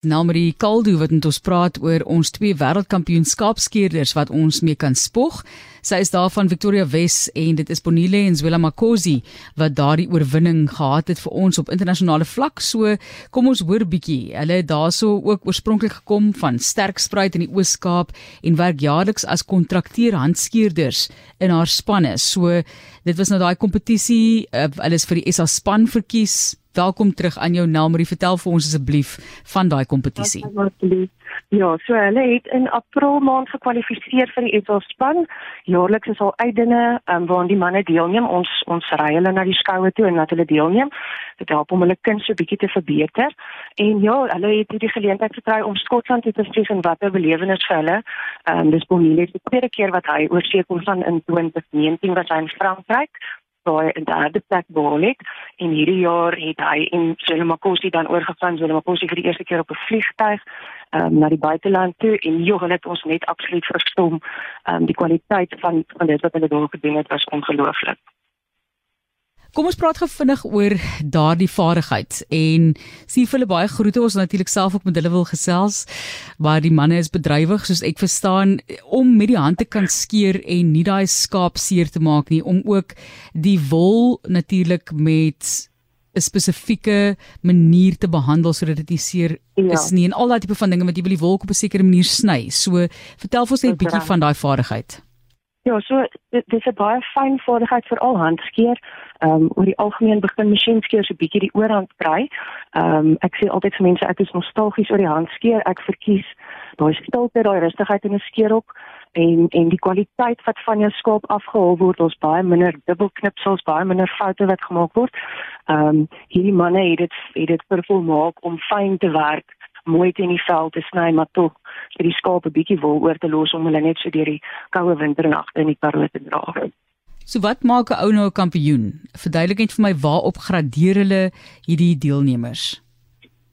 Nelmarie Kaldu wat met ons praat oor ons twee wêreldkampioenskapskeerders wat ons mee kan spog. Sy is daar van Victoria Wes en dit is Bonile en Zwela Makosi wat daardie oorwinning gehad het vir ons op internasionale vlak. So kom ons hoor bietjie. Hulle het daarso ook oorspronklik gekom van Sterkspruit in die Oos-Kaap en werk jaarliks as kontrakteur handskeerders in haar spanne. So dit was nou daai kompetisie. Uh, hulle is vir die SA span verkies Welkom terug aan jou Nelmarie. Vertel vir ons asseblief van daai kompetisie. Ja, so hulle het in April maand gekwalifiseer vir die ESL span. Jaarliks is al uitdinge um, waarin die manne deelneem. Ons ons ry hulle na die skoue toe en laat hulle deelneem. Dit help om hulle kind so bietjie te verbeter. En ja, hulle het hierdie geleentheid gekry om Skotland te bestuur en wat 'n belewenis vir hulle. Ehm um, dis Bonnie, die tweede keer wat hy oorsee kom van in 2019 was hy in Frankryk daai in derde plek behaal het. En hierdie jaar het hy en Selemakosi dan oorgegaan. Selemakosi vir die eerste keer op 'n vliegtuig um, na die buiteland toe. En joh hulle het ons net absoluut verstom. Um, die kwaliteit van van dit wat hulle daar gedoen het was ongelooflik Kom ons praat gefvinnig oor daardie vaardigheid en sien vir hulle baie groete ons natuurlik self ook met hulle wil gesels maar die manne is bedrywig soos ek verstaan om met die hand te kan skeer en nie daai skaap seer te maak nie om ook die wol natuurlik met 'n spesifieke manier te behandel sodat dit nie seer ja. is nie en al daai tipe van dinge wat jy wil die wol op 'n sekere manier sny. So vertel vir ons net 'n bietjie van daai vaardigheid. Ja, so dit is 'n baie fyn vaardigheid vir al handskeer. Ehm um, oor die algemeen begin masjienskeer so bietjie die oorhand kry. Ehm um, ek sê altyd vir mense ek is nostalgies oor die handskeer. Ek verkies daai stilte, daai rustigheid in 'n skeerop en en die kwaliteit wat van jou skaap afgehaal word. Ons baie minder dubbelknipsels, baie minder foute wat gemaak word. Ehm um, hierdie manne het dit het dit vervul maak om fyn te werk mooi teen die vel te sny maar tog vir die skaap 'n bietjie wol oor te los om hulle net so deur die koue winternagte in die Karoo te dra. So wat maak 'n ou nou 'n kampioen? Verduidelik net vir my waarop gradeer hulle hierdie deelnemers?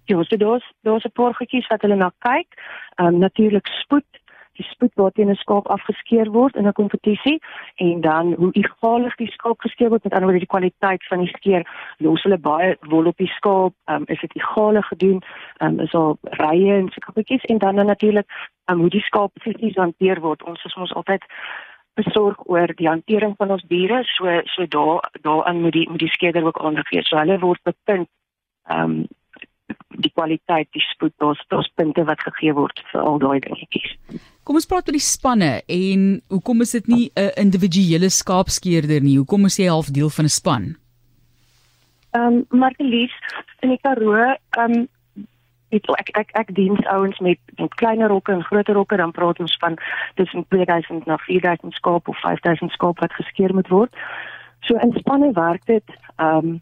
Ja, so daar's daar's 'n paar goedjies wat hulle na kyk. Ehm um, natuurlik spoed, die spoed waarteen 'n skaap afgeskeer word in 'n kompetisie en dan hoe egalig die skaap geskeer word met ander woorde die kwaliteit van die skeer los hulle baie wol op die skaap um, is dit egalig gedoen um, is al rye en so koppies en dan, dan natuurlik um, hoe die skaap fisies hanteer word. Ons is ons altyd besorg oor die hantering van ons diere so so daar daarin moet die moet die skeerder ook aandag gee so hulle word bepunt ehm um, die kwaliteit, die spoed, daar's daar's punte wat gegee word vir al daai dingetjies. Kom ons praat oor die spanne en hoekom is dit nie 'n individuele skaapskeerder nie? Hoekom is jy half deel van 'n span? Ehm um, Martelies in die Karoo, ehm um, dit ek ek ek diens ouens met met kleiner rokke en groter rokke dan praat ons van tussen 2000 na 4000 skaap of 5000 skaap wat geskeer moet word. So in spanne werk dit ehm um,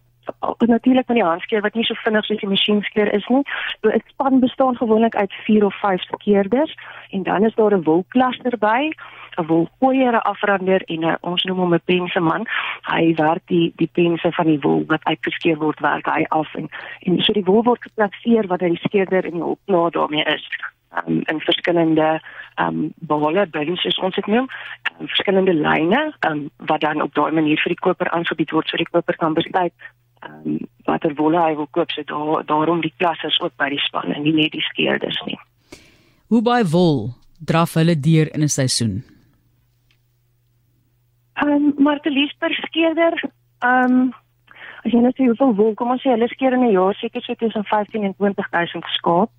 natuurlik van die handskeer wat nie so vinnig soos die masjienskeer is nie. So 'n span bestaan gewoonlik uit 4 of 5 skeerders en dan is daar 'n wolklaster by, 'n wolkooier, 'n afrander en 'n ons noem hom 'n penseman. Hy werk die die pense van die wol wat uitgeskeer word werk hy af en en so die wol word geplaseer wanneer die skeerder in die klaar daarmee is um, in verskillende ehm um, bale, bins soos ons dit noem, um, verskillende lyne um, wat dan op daai manier vir die koper aangebied word sodat die koper kan besluit um, watter wolle hy wil koop, so daar daarom die klassers ook by die span en nie net die skeerders nie. Hoe baie wol draf hulle deur in 'n seisoen? Ehm um, maar te lief per skeerder, ehm um, as jy net sê hoeveel wol kom ons sê hulle skeer in 'n jaar seker so tussen 15 en 20000 skaap.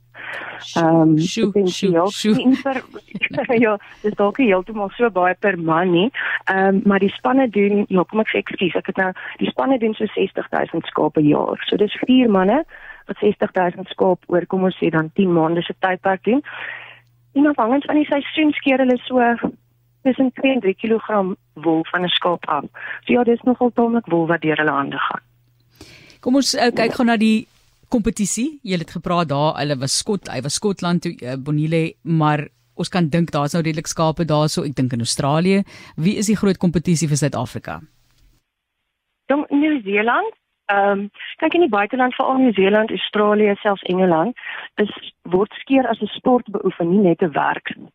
Ehm um, sjoe, sjoe, sjoe. ja, dis dalk heeltemal so baie per man nie. Ehm um, maar die spanne doen, ja, kom ek sê ekskuus, ek het nou die spanne doen so 60000 skaap per jaar. So dis vier manne wat 60000 skaap oor kom ons sê dan 10 maande se tydperk doen. En afhangend van die seisoen skeer hulle so tussen 2 en 3 kg wol van 'n skaap af. So ja, dis nogal tamelik wol wat deur hulle hande gaan. Kom ons uh, kyk gou na die kompetisie. Jy het gepraat daar, hulle was Skot, hy was Skotland toe uh, Bonile, maar ons kan dink daar's nou redelik skape daarso, ek dink in Australië. Wie is die groot kompetisie vir Suid-Afrika? Dan Nieu-Seeland. Ehm, um, kyk in die buiteland veral Nieu-Seeland, Australië, selfs Engeland, is word skeer as 'n sport beoefen, nie net 'n werk 'n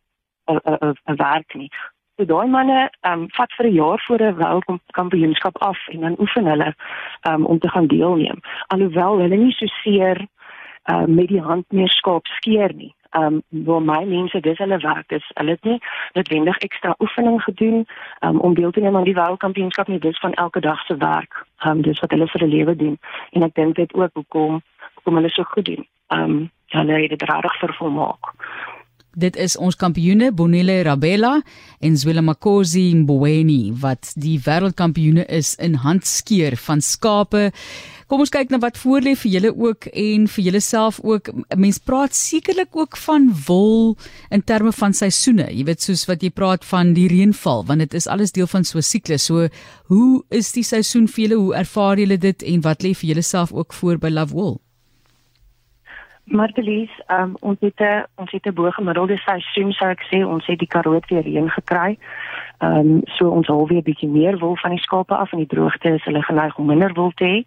'n 'n werk nie. So daai manne ehm um, vat vir 'n jaar voor 'n wêreldkampioenskap af en dan oefen hulle ehm um, om te gaan deelneem. Alhoewel hulle nie so seer uh met die hand meer skaap skeer nie. Um waar my mense dis hulle werk, dis hulle het nie noodwendig ekstra oefening gedoen um om deel te neem aan die wêreldkampioenskap nie, dis van elke dag se werk. Um dis wat hulle vir 'n lewe doen. En ek dink dit ook hoekom hoekom hulle so goed doen. Um hulle het dit regtig vervolmaak. Dit is ons kampioene Bonile Rabella en Zwela Makosi Mbweni wat die wêreldkampioene is in handskeer van skape. Kom ons kyk na wat voorlê vir julle ook en vir julle self ook. Mense praat sekerlik ook van wol in terme van seisoene. Jy weet soos wat jy praat van die reënval want dit is alles deel van so 'n siklus. So hoe is die seisoen vir julle? Hoe ervaar julle dit en wat lê vir julle self ook voor by Love Wool? Martelies, um, ons het 'n ons het 'n bo-gemiddelde seisoen sou ek sê, ons het die Karoo weer reën gekry. Ehm um, so ons hou weer bietjie meer wol van die skape af en die droogte is hulle geneig om minder wol te hê.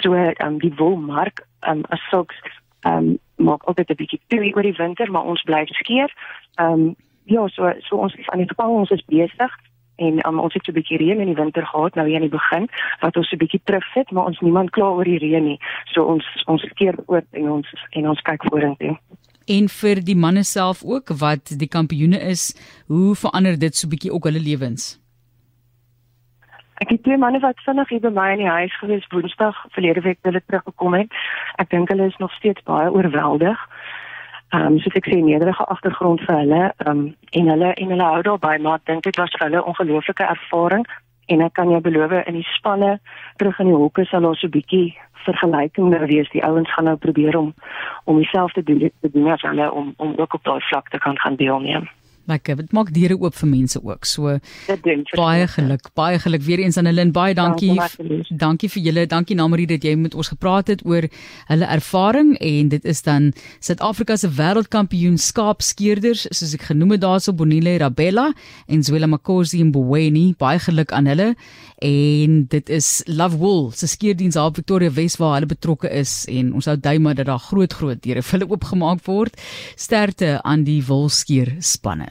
So ehm um, die wolmark ehm um, as sulks ehm um, maak altyd 'n bietjie toe oor die winter, maar ons bly skeer. Ehm um, ja, so so ons is aan die gang, ons is besig en um, ons het so 'n bietjie reën in die winter gehad nou hier aan die begin wat ons so 'n bietjie terugsit maar ons niemand kla oor die reën nie. So ons ons keer oop en ons en ons kyk vorentoe. En vir die manne self ook wat die kampioene is hoe verander dit so 'n bietjie ook hulle lewens? Ek het twee manne wat vinnig hier by my in die huis gewees Woensdag verlede week hulle teruggekom het. Ek dink hulle is nog steeds baie oorweldig ehm um, soos ek sê nederige agtergrond vir hulle ehm um, en hulle en hulle hou daarby maar ek dink dit was vir hulle ongelooflike ervaring. En ek kan jou beloof in die spanne terug in die hoeke sal ons so 'n bietjie vergelyking wees. Die ouens gaan nou probeer om om dieselfde doen te doen as hulle om om ook op daai vlak te kan gaan deelneem Lekker. Dit maak deure oop vir mense ook. So baie geluk. Baie geluk weer eens aan hulle en baie dankie. Dankie, dankie vir julle. Dankie Namarie dat jy met ons gepraat het oor hulle ervaring en dit is dan Suid-Afrika se wêreldkampioen skaapskeerders soos ek genoem het daarso Bonile Rabella en Zwela Makosi en Bweni. Baie geluk aan hulle en dit is Love Wool se skeerdiens daar op Victoria Wes waar hulle betrokke is en ons hou dui maar dat daar groot groot deure vir hulle oopgemaak word. Sterkte aan die wolskeer spanne.